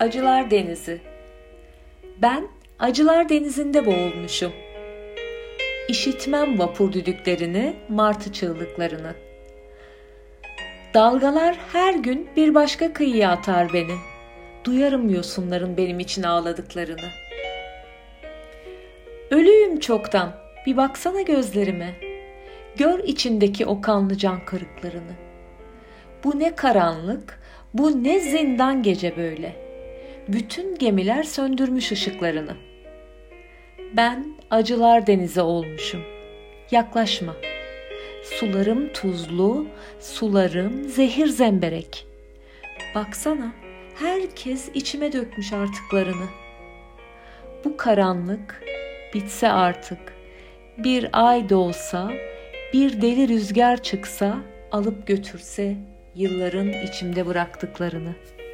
Acılar Denizi Ben acılar denizinde boğulmuşum. İşitmem vapur düdüklerini, martı çığlıklarını. Dalgalar her gün bir başka kıyıya atar beni. Duyarım yosunların benim için ağladıklarını. Ölüyüm çoktan, bir baksana gözlerime. Gör içindeki o kanlı can kırıklarını. Bu ne karanlık, bu ne zindan gece böyle. Bütün gemiler söndürmüş ışıklarını. Ben acılar denize olmuşum. Yaklaşma. Sularım tuzlu, sularım zehir zemberek. Baksana, herkes içime dökmüş artıklarını. Bu karanlık bitse artık. Bir ay doğsa, bir deli rüzgar çıksa, alıp götürse yılların içimde bıraktıklarını.''